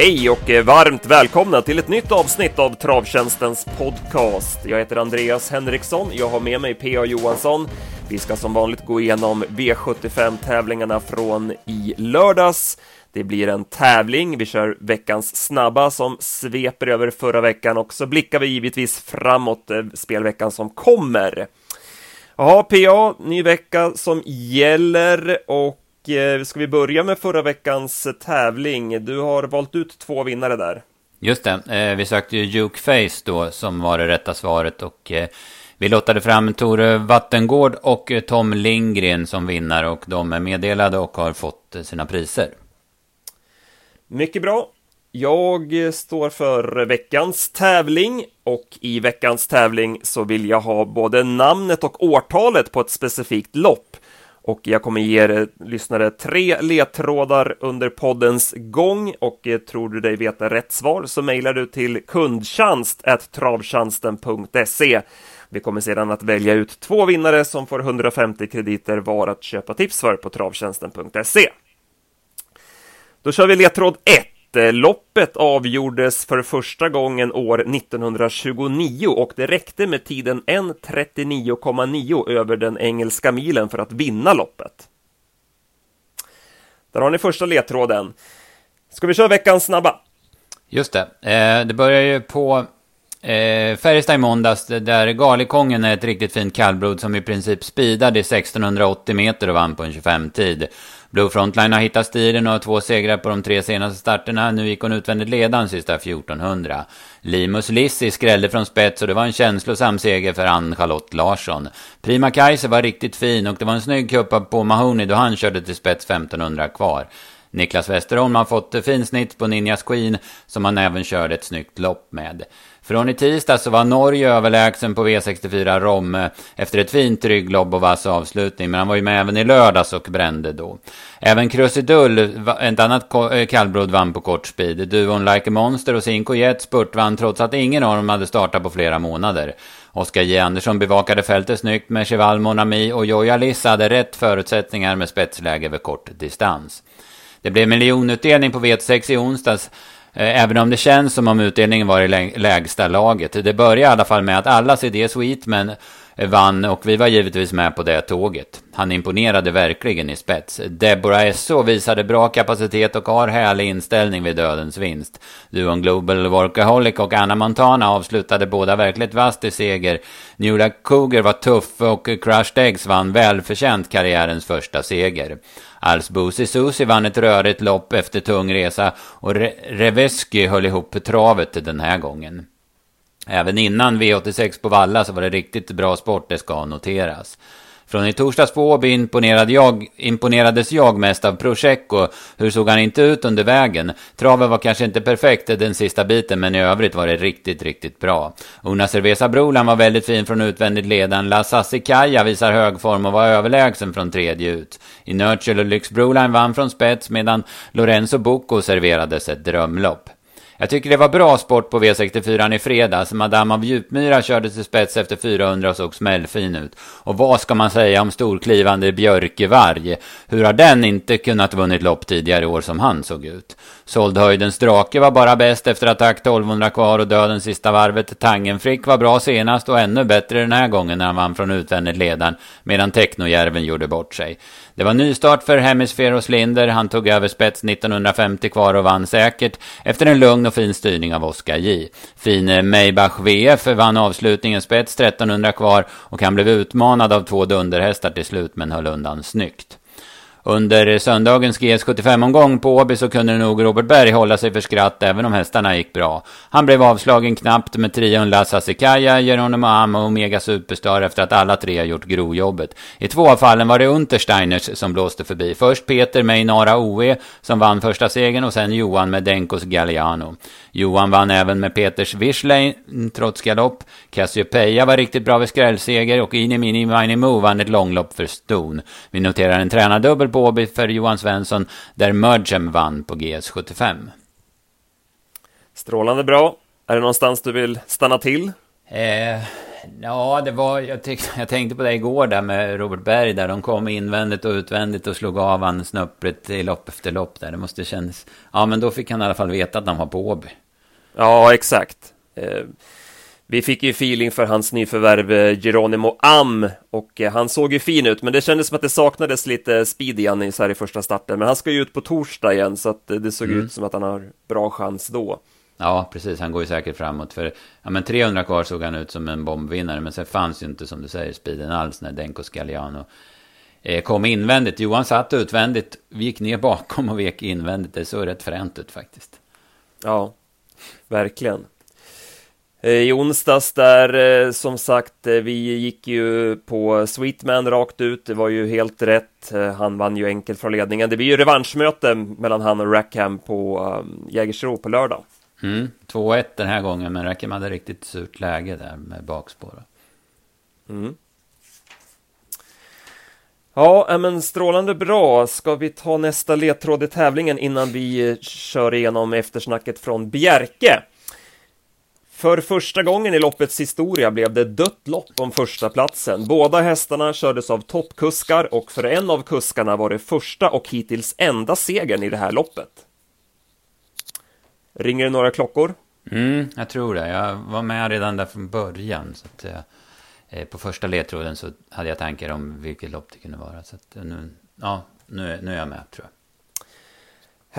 Hej och eh, varmt välkomna till ett nytt avsnitt av Travtjänstens podcast. Jag heter Andreas Henriksson, jag har med mig P.A. Johansson. Vi ska som vanligt gå igenom V75-tävlingarna från i lördags. Det blir en tävling, vi kör veckans snabba som sveper över förra veckan och så blickar vi givetvis framåt eh, spelveckan som kommer. Ja, PA, ny vecka som gäller och ska vi börja med förra veckans tävling? Du har valt ut två vinnare där. Just det, eh, vi sökte ju Duke Face då som var det rätta svaret och eh, vi lottade fram Tore Vattengård och Tom Lindgren som vinnare och de är meddelade och har fått sina priser. Mycket bra. Jag står för veckans tävling och i veckans tävling så vill jag ha både namnet och årtalet på ett specifikt lopp och jag kommer ge er lyssnare tre ledtrådar under poddens gång och eh, tror du dig veta rätt svar så mejlar du till kundtjänst travtjänsten.se. Vi kommer sedan att välja ut två vinnare som får 150 krediter var att köpa tips för på travtjänsten.se. Då kör vi ledtråd 1. Loppet avgjordes för första gången år 1929 och det räckte med tiden 1.39,9 över den engelska milen för att vinna loppet. Där har ni första ledtråden. Ska vi köra veckans snabba? Just det. Eh, det börjar ju på eh, Färjestad i måndags där Galikongen är ett riktigt fint kallblod som i princip speedade i 1680 meter och vann på en 25-tid. Blue Frontline har hittat stilen och har två segrar på de tre senaste starterna. Nu gick hon utvändigt ledande sista 1400. Limus Lissi skrällde från spets och det var en känslosam seger för Ann-Charlotte Larsson. Prima Kaiser var riktigt fin och det var en snygg kuppa på Mahoney då han körde till spets 1500 kvar. Niklas Westerholm har fått fin snitt på Ninjas Queen som han även körde ett snyggt lopp med. Från i tisdag så var Norge överlägsen på V64 Romme eh, efter ett fint rygglobb och vass avslutning. Men han var ju med även i lördags och brände då. Även Krusidull, ett annat eh, kallblod, vann på kort speed. Duon Like a Monster och Cinco Jet spurt vann trots att ingen av dem hade startat på flera månader. Oskar J. Andersson bevakade fältet snyggt med Cheval Monami och Joja Lissa hade rätt förutsättningar med spetsläge över kort distans. Det blev miljonutdelning på V6 i onsdags Eh, även om det känns som om utdelningen var i lägsta laget. Det börjar i alla fall med att alla CD Sweetman vann och vi var givetvis med på det tåget. Han imponerade verkligen i spets. Deborah Esso visade bra kapacitet och har härlig inställning vid dödens vinst. Duon Global Workaholic och Anna Montana avslutade båda verkligt vasst i seger. Newla Cougar var tuff och Crushed Eggs vann välförtjänt karriärens första seger. Alsbusi Susi vann ett rörigt lopp efter tung resa och Re Reveski höll ihop travet den här gången. Även innan V86 på Valla så var det riktigt bra sport, det ska noteras. Från i torsdags på Åby imponerade jag, imponerades jag mest av Prosecco. Hur såg han inte ut under vägen? Traven var kanske inte perfekt den sista biten, men i övrigt var det riktigt, riktigt bra. Una Cerveza Brolan var väldigt fin från utvändigt ledan. La Sassi Kaja visar hög form och var överlägsen från tredje ut. I Nurchill och Lyx Broline vann från spets, medan Lorenzo Bucco serverades ett drömlopp. Jag tycker det var bra sport på V64 i fredags. Madame av Djupmyra körde till spets efter 400 och såg smällfin ut. Och vad ska man säga om storklivande Björkevarg? Hur har den inte kunnat vunnit lopp tidigare år som han såg ut? Såldhöjdens drake var bara bäst efter attack 1200 kvar och döden sista varvet. Tangenfrick var bra senast och ännu bättre den här gången när han vann från utvändigt ledaren medan Technojärven gjorde bort sig. Det var nystart för Hemisferos Linder. Han tog över spets 1950 kvar och vann säkert efter en lugn och fin styrning av Oskar J. Fin eh, Maybach VF vann avslutningen spets 1300 kvar och han blev utmanad av två dunderhästar till slut men höll undan snyggt. Under söndagens GS75-omgång på Åby så kunde nog Robert Berg hålla sig för skratt även om hästarna gick bra. Han blev avslagen knappt med trion Lassa Sekaya, Geronimo Am och Omega Superstar efter att alla tre gjort grovjobbet. I två av fallen var det Untersteiners som blåste förbi. Först Peter med Inara Oe som vann första segern och sen Johan med Denkos Galliano. Johan vann även med Peters Wischlein trots galopp. Cassiopeia var riktigt bra vid skrällseger och Inimini Mini Mo vann ett långlopp för Ston. Vi noterar en tränardubbel på Åby för Johan Svensson där Mergem vann på GS75. Strålande bra. Är det någonstans du vill stanna till? Eh, Ja, det var, jag, tyck, jag tänkte på det igår där med Robert Berg, där de kom invändigt och utvändigt och slog av han snöpligt i lopp efter lopp där. Det måste kännas... Ja, men då fick han i alla fall veta att han var på Åby. Ja, exakt. Eh, vi fick ju feeling för hans nyförvärv eh, Geronimo Am och eh, han såg ju fin ut, men det kändes som att det saknades lite speed i han så här i första starten. Men han ska ju ut på torsdag igen, så att det såg mm. ut som att han har bra chans då. Ja, precis. Han går ju säkert framåt. För ja, men 300 kvar såg han ut som en bombvinnare. Men sen fanns ju inte, som du säger, speeden alls när Denko Scagliano eh, kom invändigt. Johan satt utvändigt, vi gick ner bakom och vek invändigt. Det såg rätt fränt ut faktiskt. Ja, verkligen. Eh, I onsdags där, eh, som sagt, eh, vi gick ju på Sweetman rakt ut. Det var ju helt rätt. Han vann ju enkelt från ledningen. Det blir ju revanschmöte mellan han och Rackham på um, Jägersro på lördag. Mm, 2-1 den här gången, men Rackham hade riktigt surt läge där med bakspår. Mm. Ja, men strålande bra. Ska vi ta nästa ledtråd i tävlingen innan vi kör igenom eftersnacket från Bjerke? För första gången i loppets historia blev det dött lopp om första platsen. Båda hästarna kördes av toppkuskar och för en av kuskarna var det första och hittills enda segern i det här loppet. Ringer det några klockor? Mm, jag tror det. Jag var med redan där från början. Så att, eh, på första ledtråden så hade jag tankar om vilket lopp det kunde vara. Så att, eh, nu, ja, nu, nu är jag med tror jag.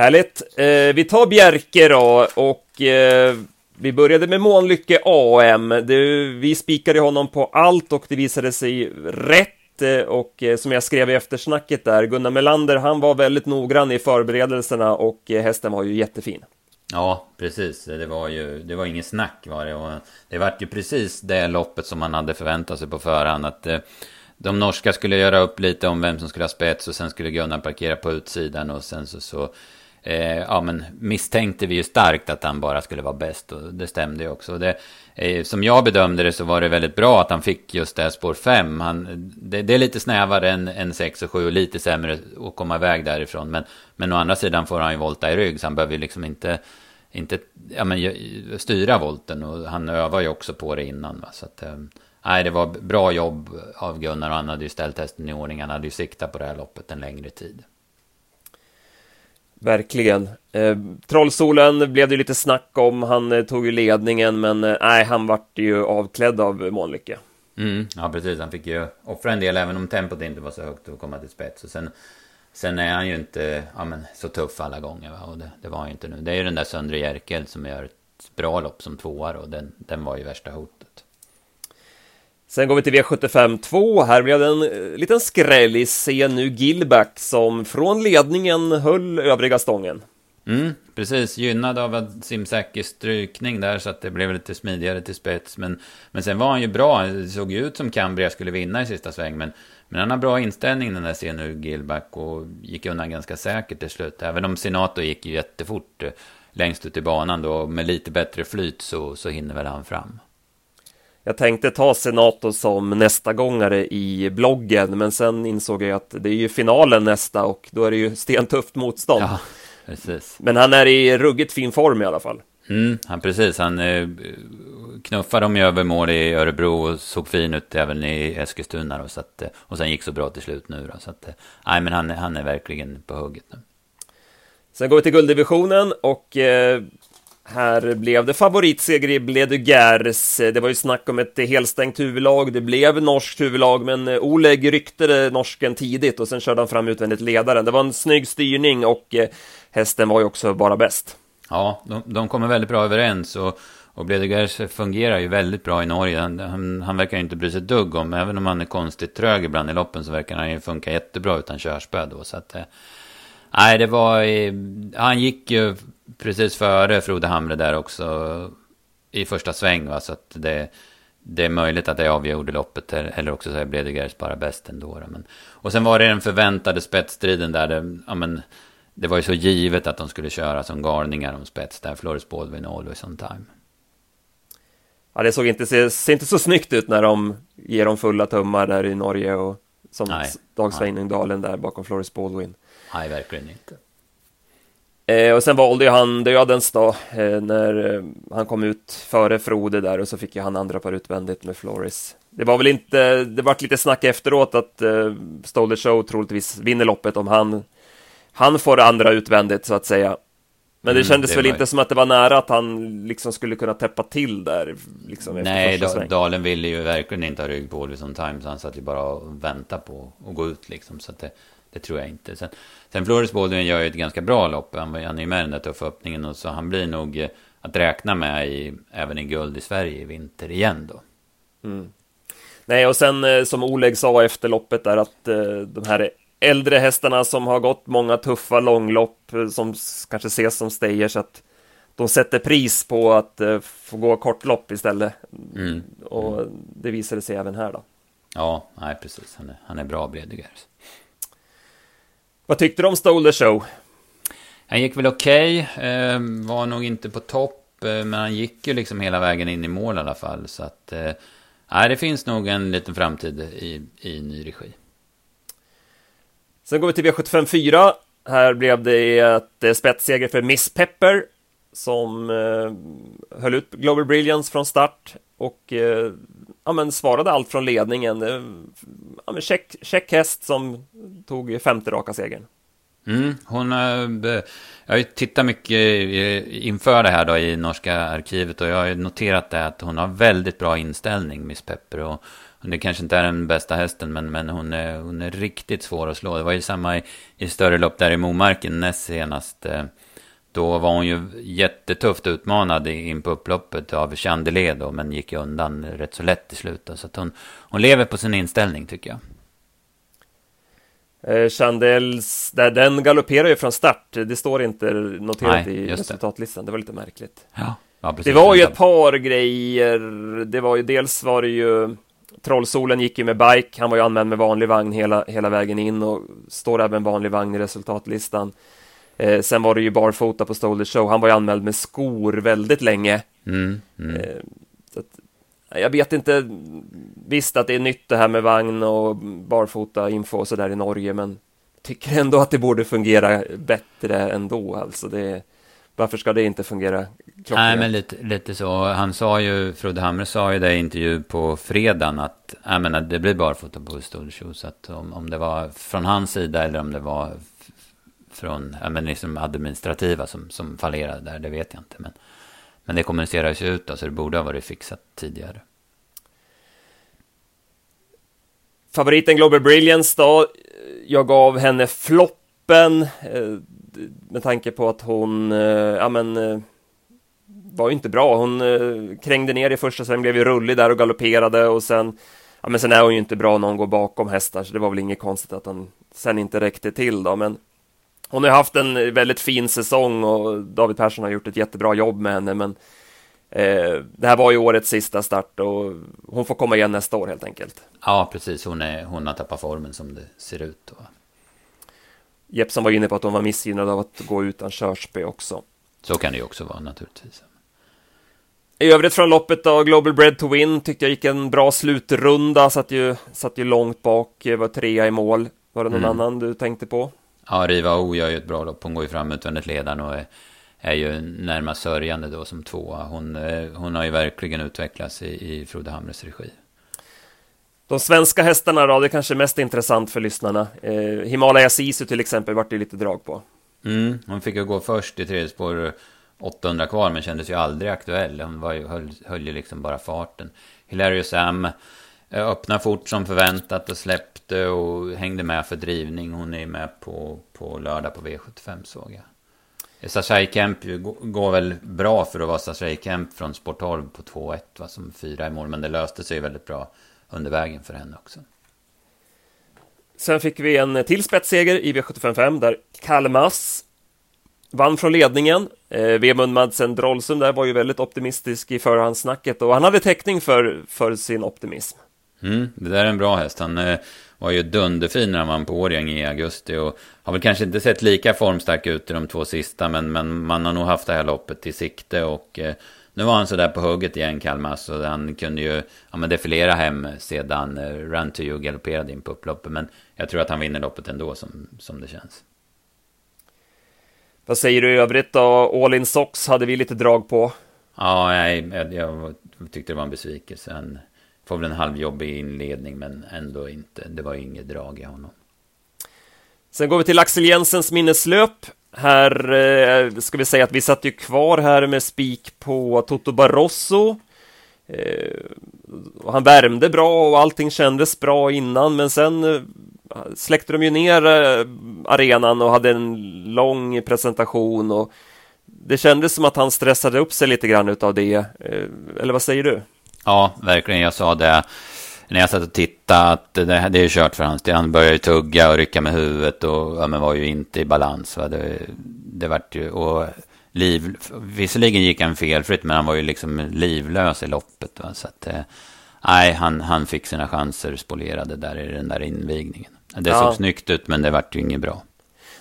Härligt. Eh, vi tar Bjerke då och eh, vi började med Månlycke AM. Det, vi spikade honom på allt och det visade sig rätt. Eh, och eh, som jag skrev i eftersnacket där, Gunnar Melander, han var väldigt noggrann i förberedelserna och eh, hästen var ju jättefin. Ja, precis. Det var ju det var ingen snack var det. Och det var ju precis det loppet som man hade förväntat sig på förhand. Att de norska skulle göra upp lite om vem som skulle ha spets och sen skulle Gunnar parkera på utsidan och sen så, så eh, ja, men misstänkte vi ju starkt att han bara skulle vara bäst och det stämde ju också. Det, eh, som jag bedömde det så var det väldigt bra att han fick just det här spår 5. det, det, är lite snävare än, än 6 och 7 och lite sämre att komma iväg därifrån. Men, men å andra sidan får han ju volta i rygg så han behöver ju liksom inte, inte ja, men, styra volten och han övar ju också på det innan. Va? Så att, eh, Nej, det var bra jobb av Gunnar och han hade ju ställt hästen i ordning. Han hade ju siktat på det här loppet en längre tid. Verkligen. Eh, Trollsolen blev det lite snack om. Han eh, tog ju ledningen, men eh, nej, han vart ju avklädd av Månlycke. Mm, ja, precis. Han fick ju offra en del, även om tempot inte var så högt att komma till spets. Och sen, sen är han ju inte ja, men, så tuff alla gånger. Va? Och det, det var han ju inte nu. Det är ju den där Söndre Jerkel som gör ett bra lopp som tvåa och den, den var ju värsta hotet. Sen går vi till V75 2. Här blev det en eh, liten skräll i nu Gilback som från ledningen höll övriga stången. Mm, precis, gynnad av en simsäker strykning där så att det blev lite smidigare till spets. Men, men sen var han ju bra, det såg ju ut som Cambria skulle vinna i sista sväng. Men, men han har bra inställning den där nu Gilback och gick undan ganska säkert till slut. Även om Senato gick jättefort eh, längst ut i banan då med lite bättre flyt så, så hinner väl han fram. Jag tänkte ta Senato som nästa gångare i bloggen, men sen insåg jag att det är ju finalen nästa och då är det ju stentufft motstånd. Ja, precis. Men han är i ruggigt fin form i alla fall. Mm, han, precis, han eh, knuffade dem i övermål i Örebro och såg fin ut även i Eskilstuna. Då, så att, eh, och sen gick så bra till slut nu. Då, så att, eh, nej, men han, han är verkligen på hugget nu. Sen går vi till gulddivisionen och eh, här blev det favoritseger i Bledugers. Det var ju snack om ett helstängt huvudlag. Det blev norskt huvudlag, men Oleg ryckte norsken tidigt och sen körde han fram utvändigt ledaren. Det var en snygg styrning och eh, hästen var ju också bara bäst. Ja, de, de kommer väldigt bra överens och, och Bledugers fungerar ju väldigt bra i Norge. Han, han, han verkar inte bry sig ett dugg om, även om han är konstigt trög ibland i loppen så verkar han ju funka jättebra utan körspö då. Så att, eh, nej, det var, han gick ju precis före Frode Hamre där också i första sväng. Va? Så att det, det är möjligt att det avgjorde loppet. Eller också så är Bledegers bara bäst ändå. Men, och sen var det den förväntade spetsstriden där. Det, ja, men, det var ju så givet att de skulle köra som galningar om spets där. Floris Baldwin always on time. Ja, det såg inte, ser, inte så snyggt ut när de ger dem fulla tummar där i Norge och som Dag Sveinungdalen där bakom Floris Baldwin. Nej, verkligen inte. Eh, och sen valde ju han dödens då, eh, när eh, han kom ut före Frode där och så fick ju han andra par utvändigt med Floris. Det var väl inte, det vart lite snack efteråt att eh, Stolder Show troligtvis vinner loppet om han, han får andra utvändigt så att säga. Men det mm, kändes det väl inte som att det var nära att han liksom skulle kunna täppa till där. Liksom, Nej, da, Dalen ville ju verkligen inte ha rygg på Olivson Times. Han satt ju bara och väntade på att gå ut liksom. Så att det, det tror jag inte. Sen, sen Flores Baldwin gör ju ett ganska bra lopp. Han, han är ju med i den där tuffa öppningen. Och så han blir nog eh, att räkna med i, även i guld i Sverige i vinter igen då. Mm. Nej, och sen eh, som Oleg sa efter loppet där att eh, de här äldre hästarna som har gått många tuffa långlopp som kanske ses som stayers att de sätter pris på att få gå kortlopp istället. Mm. Och det visade sig även här då. Ja, nej precis. Han är, han är bra Bredegers. Vad tyckte du om Stole Show? Han gick väl okej. Okay. Eh, var nog inte på topp. Eh, men han gick ju liksom hela vägen in i mål i alla fall. Så att... Eh, nej, det finns nog en liten framtid i, i ny regi. Sen går vi till V75 4. Här blev det ett eh, spetsseger för Miss Pepper som eh, höll ut Global Brilliance från start och eh, ja, men svarade allt från ledningen. Eh, ja, men check, check häst som tog femte raka segern. Mm, hon, eh, jag har ju tittat mycket inför det här då i norska arkivet och jag har noterat det att hon har väldigt bra inställning, Miss Pepper. Och det kanske inte är den bästa hästen, men, men hon, är, hon är riktigt svår att slå. Det var ju samma i, i större lopp där i Momarken näst senast. Eh, då var hon ju jättetufft utmanad in på upploppet av Chandelier då, men gick undan rätt så lätt i slutet. Så att hon, hon lever på sin inställning tycker jag. Eh, Chandels, där, den galopperar ju från start. Det står inte noterat Nej, i resultatlistan. Det var lite märkligt. Ja, ja, det var ju ett par grejer. Det var ju dels var det ju Trollsolen gick ju med bike. Han var ju anmäld med vanlig vagn hela, hela vägen in och står även vanlig vagn i resultatlistan. Eh, sen var det ju barfota på Stolder Show. Han var ju anmäld med skor väldigt länge. Mm, mm. Eh, att, jag vet inte. Visst att det är nytt det här med vagn och barfota info och sådär i Norge, men tycker ändå att det borde fungera bättre ändå. Alltså det, varför ska det inte fungera klockrent? Nej, men lite, lite så. Han sa ju, Frode Hamre sa ju det i intervju på fredagen att jag menar, det blir barfota på Show. Så att om, om det var från hans sida eller om det var från ja, men liksom administrativa som, som fallerade där, det vet jag inte. Men, men det kommuniceras ju ut då, så det borde ha varit fixat tidigare. Favoriten Global Brilliance då, jag gav henne floppen eh, med tanke på att hon, eh, ja men, eh, var ju inte bra. Hon krängde ner i första, sen blev ju rullig där och galopperade och sen Ja men sen är hon ju inte bra när hon går bakom hästar så det var väl inget konstigt att hon sen inte räckte till då men hon har haft en väldigt fin säsong och David Persson har gjort ett jättebra jobb med henne, men eh, det här var ju årets sista start och hon får komma igen nästa år helt enkelt. Ja, precis. Hon, är, hon har tappat formen som det ser ut. Då. Jeppsson var inne på att hon var missgynnad av att gå utan körspö också. Så kan det ju också vara naturligtvis. I övrigt från loppet då, Global Bread to Win tyckte jag gick en bra slutrunda, satt ju, satt ju långt bak, var trea i mål. Var det någon mm. annan du tänkte på? Ja, Riva O gör ju ett bra lopp. Hon går ju fram utvändigt ledaren och är, är ju närmast sörjande då som tvåa. Hon, eh, hon har ju verkligen utvecklats i, i Frode Hamres regi. De svenska hästarna då, det är kanske mest intressant för lyssnarna. Eh, Himalaya Sisu till exempel vart det lite drag på. Mm, hon fick ju gå först i tredje spår 800 kvar men kändes ju aldrig aktuell. Hon var ju, höll, höll ju liksom bara farten. Hilarious Am öppna öppnade fort som förväntat och släppte och hängde med för drivning. Hon är med på, på lördag på V75 såg jag. Sashai Kemp går väl bra för att vara Sashai Kemp från Sport 12 på 2-1 som fyra i mål. Men det löste sig väldigt bra under vägen för henne också. Sen fick vi en till spetsseger i V755 där Kalmas vann från ledningen. Eh, Vemund Madsen Drolsum där var ju väldigt optimistisk i förhandssnacket och han hade täckning för, för sin optimism. Mm, det där är en bra häst. Han eh, var ju dunderfin när han vann på Årjäng i augusti. Och har väl kanske inte sett lika formstark ut i de två sista. Men, men man har nog haft det här loppet i sikte. Och eh, nu var han så där på hugget igen, Kalmas. Så han kunde ju ja, men defilera hem sedan eh, Run to You galopperade in på upploppet. Men jag tror att han vinner loppet ändå som, som det känns. Vad säger du i övrigt då? All in Sox hade vi lite drag på. Ja, nej, jag, jag tyckte det var en besvikelse får väl en halvjobbig inledning, men ändå inte. Det var inget drag i honom. Sen går vi till Axel Jensens minneslöp. Här eh, ska vi säga att vi satt ju kvar här med spik på Toto Barroso. Eh, han värmde bra och allting kändes bra innan, men sen eh, släckte de ju ner eh, arenan och hade en lång presentation och det kändes som att han stressade upp sig lite grann utav det. Eh, eller vad säger du? Ja, verkligen. Jag sa det när jag satt och tittade att det, det är kört för hans del. Han började tugga och rycka med huvudet och ja, men var ju inte i balans. Va? Det, det vart ju, och liv, visserligen gick han felfritt, men han var ju liksom livlös i loppet. Va? Så att, eh, nej, han, han fick sina chanser spolierade där i den där invigningen. Det ja. såg snyggt ut, men det vart ju inget bra.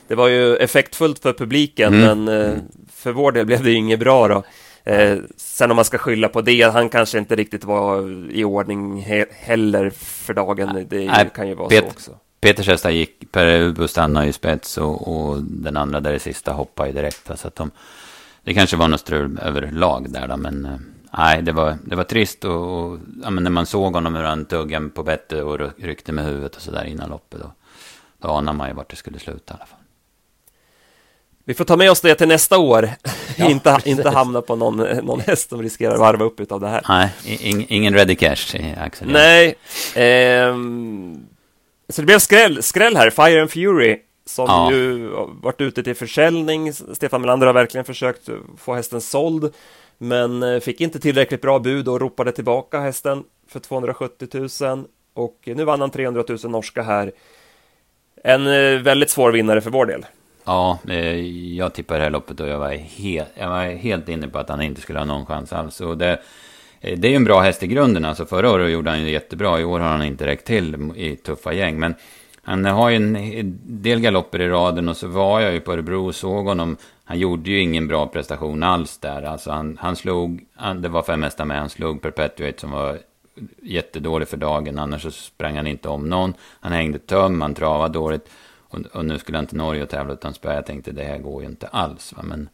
Det var ju effektfullt för publiken, mm. men eh, för vår del blev det ju inget bra då. Eh, sen om man ska skylla på det, han kanske inte riktigt var i ordning he heller för dagen. Det Nej, kan ju vara Pet så också. Peters hästar gick, Per Ubo stannade i spets och, och, den andra där i sista hoppade ju direkt. Så att de, det kanske var något strul överlag där då, men eh, nej, det var, det var trist och, och ja, när man såg honom hur han tuggade på bettet och ryckte med huvudet och sådär innan loppet, då, då anade man ju vart det skulle sluta i alla fall. Vi får ta med oss det till nästa år. Ja, inte, inte hamna på någon, någon häst som riskerar att varva upp av det här. Nej, ing, ingen ready cash i Axel. Nej. Ehm, så det blev skräll, skräll här, Fire and Fury. Som ja. ju varit ute till försäljning. Stefan Melander har verkligen försökt få hästen såld. Men eh, fick inte tillräckligt bra bud och ropade tillbaka hästen för 270 000. Och nu vann han 300 000 norska här. En eh, väldigt svår vinnare för vår del. Ja, eh, jag tippade det här loppet och jag var, helt, jag var helt inne på att han inte skulle ha någon chans alls. Och det, eh, det är ju en bra häst i grunden. Alltså förra året gjorde han ju jättebra. I år har han inte räckt till i tuffa gäng. Men han har ju en del galopper i raden och så var jag ju på Örebro och såg honom. Han gjorde ju ingen bra prestation alls där. Alltså han, han slog, han, det var fem hästar med, han slog Perpetuate som var jättedålig för dagen. Annars så sprang han inte om någon. Han hängde töm, han travade dåligt. Och, och, nu skulle till Norge tävla utan spö. Jag tänkte det här går ju inte alls. Va? Men,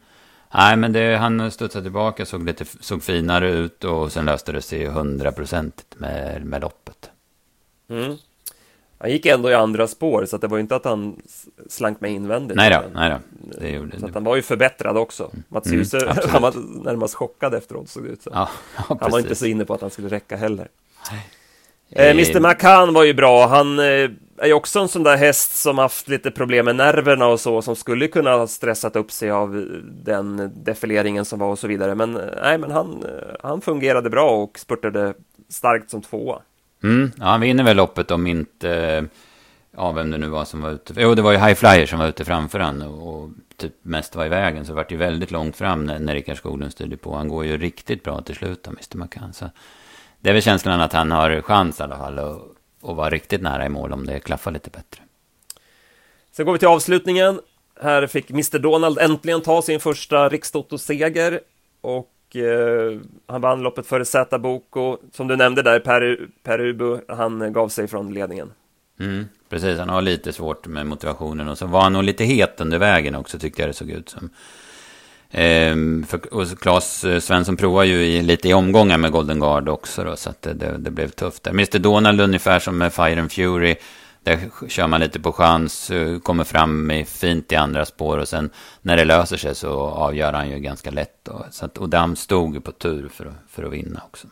nej, men det, han studsade tillbaka, såg, lite, såg finare ut och sen löste det sig hundraprocentigt med, med loppet. Mm. Han gick ändå i andra spår, så det var ju inte att han slank med invändigt. Nej då, nej då. Det gjorde så han var ju förbättrad också. Mm. Mats mm, han var närmast chockad efteråt, såg det ut så. Ja, ja, han var inte så inne på att han skulle räcka heller. Eh, Mr McCann var ju bra. Han eh, är ju också en sån där häst som haft lite problem med nerverna och så, som skulle kunna ha stressat upp sig av den defileringen som var och så vidare. Men eh, nej, men han, eh, han fungerade bra och spurtade starkt som tvåa. Mm, ja, han vinner väl loppet om inte, eh, ja, vem det nu var som var ute. Jo, det var ju High Flyer som var ute framför han och, och typ mest var i vägen. Så det vart ju väldigt långt fram när, när Rickard Skoglund styrde på. Han går ju riktigt bra till slut, Mr McCann. Så det är väl känslan att han har chans i alla fall Och, att vara riktigt nära i mål om det klaffar lite bättre. Sen går vi till avslutningen. Här fick Mr Donald äntligen ta sin första Rikstoto-seger och eh, han vann loppet före Zäta Boko. Som du nämnde där, Per, per Ubu, han gav sig från ledningen. Mm, precis, han har lite svårt med motivationen och så var han nog lite het under vägen också tyckte jag det såg ut som. Ehm, för, och Claes eh, Svensson provar ju i, lite i omgångar med Golden Guard också då, så att det, det, det, blev tufft där. Mr Donald ungefär som med Fire and Fury. Där kör man lite på chans, eh, kommer fram i fint i andra spår och sen när det löser sig så avgör han ju ganska lätt. Då. Så att, och Dam stod på tur för, för att vinna också.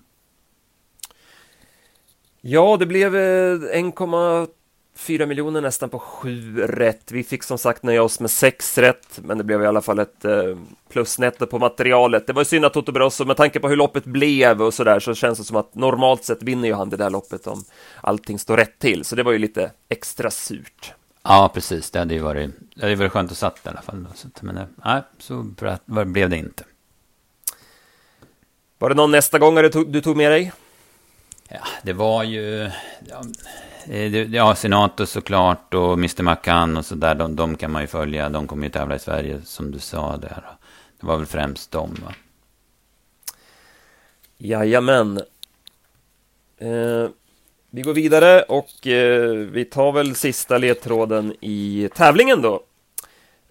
Ja, det blev eh, 1,2 4 miljoner nästan på 7 rätt. Vi fick som sagt nöja oss med 6 rätt, men det blev i alla fall ett eh, plusnetto på materialet. Det var synd att Toto Brosso, med tanke på hur loppet blev och så där, så känns det som att normalt sett vinner ju han det där loppet om allting står rätt till, så det var ju lite extra surt. Ja, precis. Det hade ju varit, det hade varit skönt att satt i alla fall. Men eh, nej, så blev det inte. Var det någon nästa gångare du tog, du tog med dig? Ja, det var ju... Ja, Eh, ja, Senato såklart och Mr McCann och sådär. De, de kan man ju följa. De kommer ju tävla i Sverige som du sa där. Det var väl främst dem va? Jajamän. Eh, vi går vidare och eh, vi tar väl sista ledtråden i tävlingen då.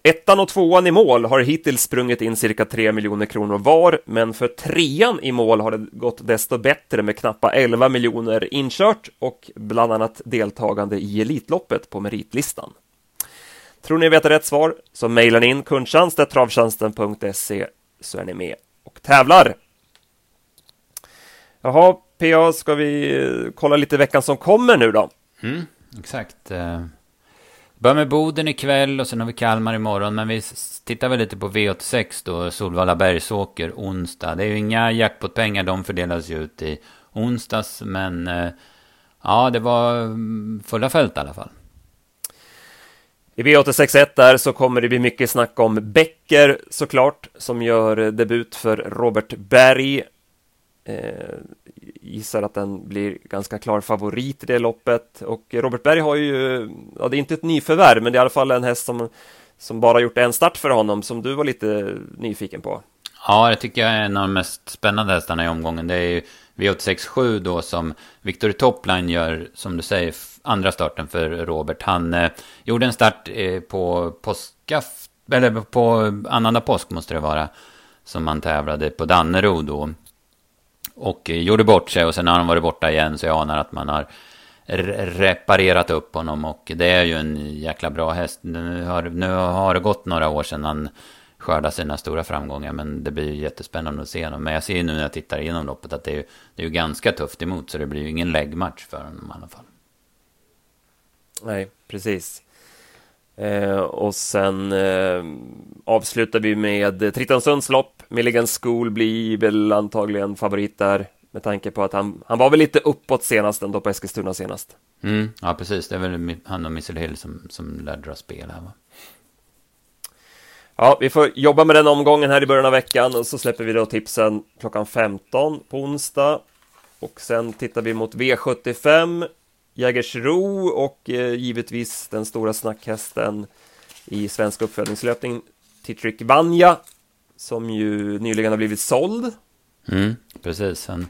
Ettan och tvåan i mål har hittills sprungit in cirka 3 miljoner kronor var, men för trean i mål har det gått desto bättre med knappa 11 miljoner inkört och bland annat deltagande i Elitloppet på meritlistan. Tror ni vet rätt svar så mejlar ni in kundtjänst.travtjänsten.se så är ni med och tävlar. Jaha, PA, ska vi kolla lite veckan som kommer nu då? Mm, exakt. Eh, Börjar med Boden ikväll och sen har vi Kalmar imorgon. Men vi tittar väl lite på V86 då, Solvalla Bergsåker onsdag. Det är ju inga jackpotpengar, de fördelas ju ut i onsdags. Men eh, ja, det var mm, fulla fält i alla fall. I V861 där så kommer det bli mycket snack om Becker såklart, som gör debut för Robert Berg. Eh, gissar att den blir ganska klar favorit i det loppet och Robert Berg har ju, ja det är inte ett nyförvärv men det är i alla fall en häst som, som bara gjort en start för honom som du var lite nyfiken på. Ja, det tycker jag är en av de mest spännande hästarna i omgången. Det är ju V867 då som Victor Topline gör, som du säger, andra starten för Robert. Han eh, gjorde en start eh, på påskaft, eller på annandag påsk måste det vara, som han tävlade på Dannero då. Och gjorde bort sig och sen har han varit borta igen så jag anar att man har reparerat upp honom och det är ju en jäkla bra häst. Nu har, nu har det gått några år sedan han skördade sina stora framgångar men det blir ju jättespännande att se honom. Men jag ser ju nu när jag tittar igenom loppet att det är ju, det är ju ganska tufft emot så det blir ju ingen läggmatch för honom i alla fall. Nej, precis. Eh, och sen eh, avslutar vi med Trittonsunds lopp. Milligan School blir väl antagligen favorit där med tanke på att han, han var väl lite uppåt senast ändå på Eskilstuna senast. Mm, ja, precis. Det är väl han och Missile Hill som, som lär dra spel här va? Ja, vi får jobba med den omgången här i början av veckan och så släpper vi då tipsen klockan 15 på onsdag. Och sen tittar vi mot V75 Jägersro och eh, givetvis den stora snackhästen i svensk uppfödningslöpning Titrick Vanja som ju nyligen har blivit såld. Mm, precis. Han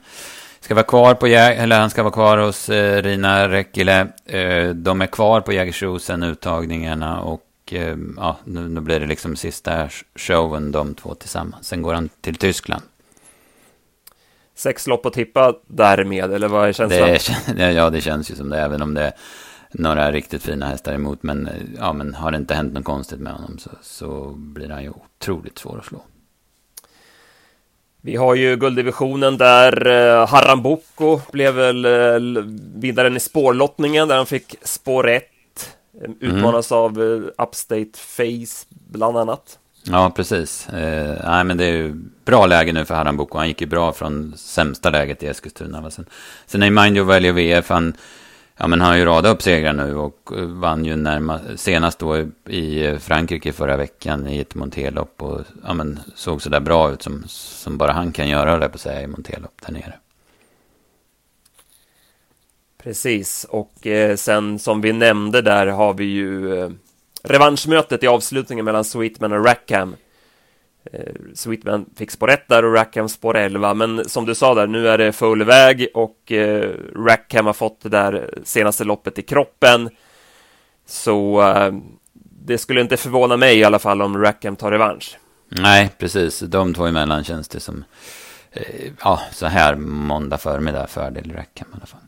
ska vara kvar på Jäg eller han ska vara kvar hos eh, Rina Räckele. Eh, de är kvar på Jägersro sen uttagningarna och eh, ja, nu, nu blir det liksom sista showen de två tillsammans. Sen går han till Tyskland sex lopp att tippa därmed, eller vad är känslan? Det, ja, det känns ju som det, även om det är några riktigt fina hästar emot. Men, ja, men har det inte hänt något konstigt med honom så, så blir han ju otroligt svår att slå. Vi har ju gulddivisionen där eh, Harran Boko blev väl eh, vinnaren i spårlottningen där han fick spår 1. Eh, utmanas mm. av eh, Upstate Face bland annat. Ja, precis. Eh, nej, men det är ju bra läge nu för Haram Boko. Han gick ju bra från sämsta läget i Eskilstuna. Sen, sen är Mind Value VF, han, ja, men han har ju radat upp segrar nu och vann ju närmast, senast då i Frankrike förra veckan i ett Montelopp. Och ja, men, såg sådär bra ut som, som bara han kan göra, det på säga, i Montelopp där nere. Precis, och eh, sen som vi nämnde där har vi ju eh, revanschmötet i avslutningen mellan Sweetman och Rackham. Eh, Sweetman fick spår 1 där och Rackham spår 11, men som du sa där, nu är det full väg och eh, Rackham har fått det där senaste loppet i kroppen. Så eh, det skulle inte förvåna mig i alla fall om Rackham tar revansch. Nej, precis. De två emellan känns det som, eh, ja, så här måndag förmiddag fördel Rackham i alla fall.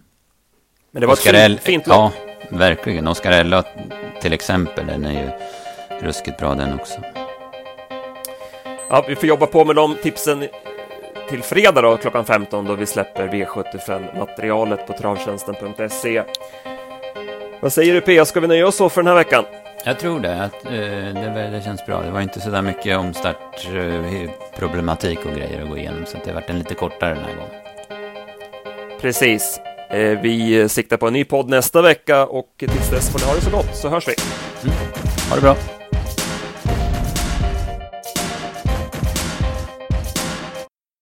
Men det var Oscar ett fint, fint lopp. Ja, verkligen. Oscarella till exempel, den är ju ruskigt bra den också. Ja, vi får jobba på med de tipsen till fredag då, klockan 15 då vi släpper V75-materialet på travtjänsten.se. Vad säger du PA, ska vi nöja oss så för den här veckan? Jag tror det. Att, eh, det, det känns bra. Det var inte så där mycket omstartproblematik eh, och grejer att gå igenom, så det har varit en lite kortare den här gången. Precis. Eh, vi siktar på en ny podd nästa vecka och tills dess får ni ha det så gott så hörs vi. Mm. Ha det bra.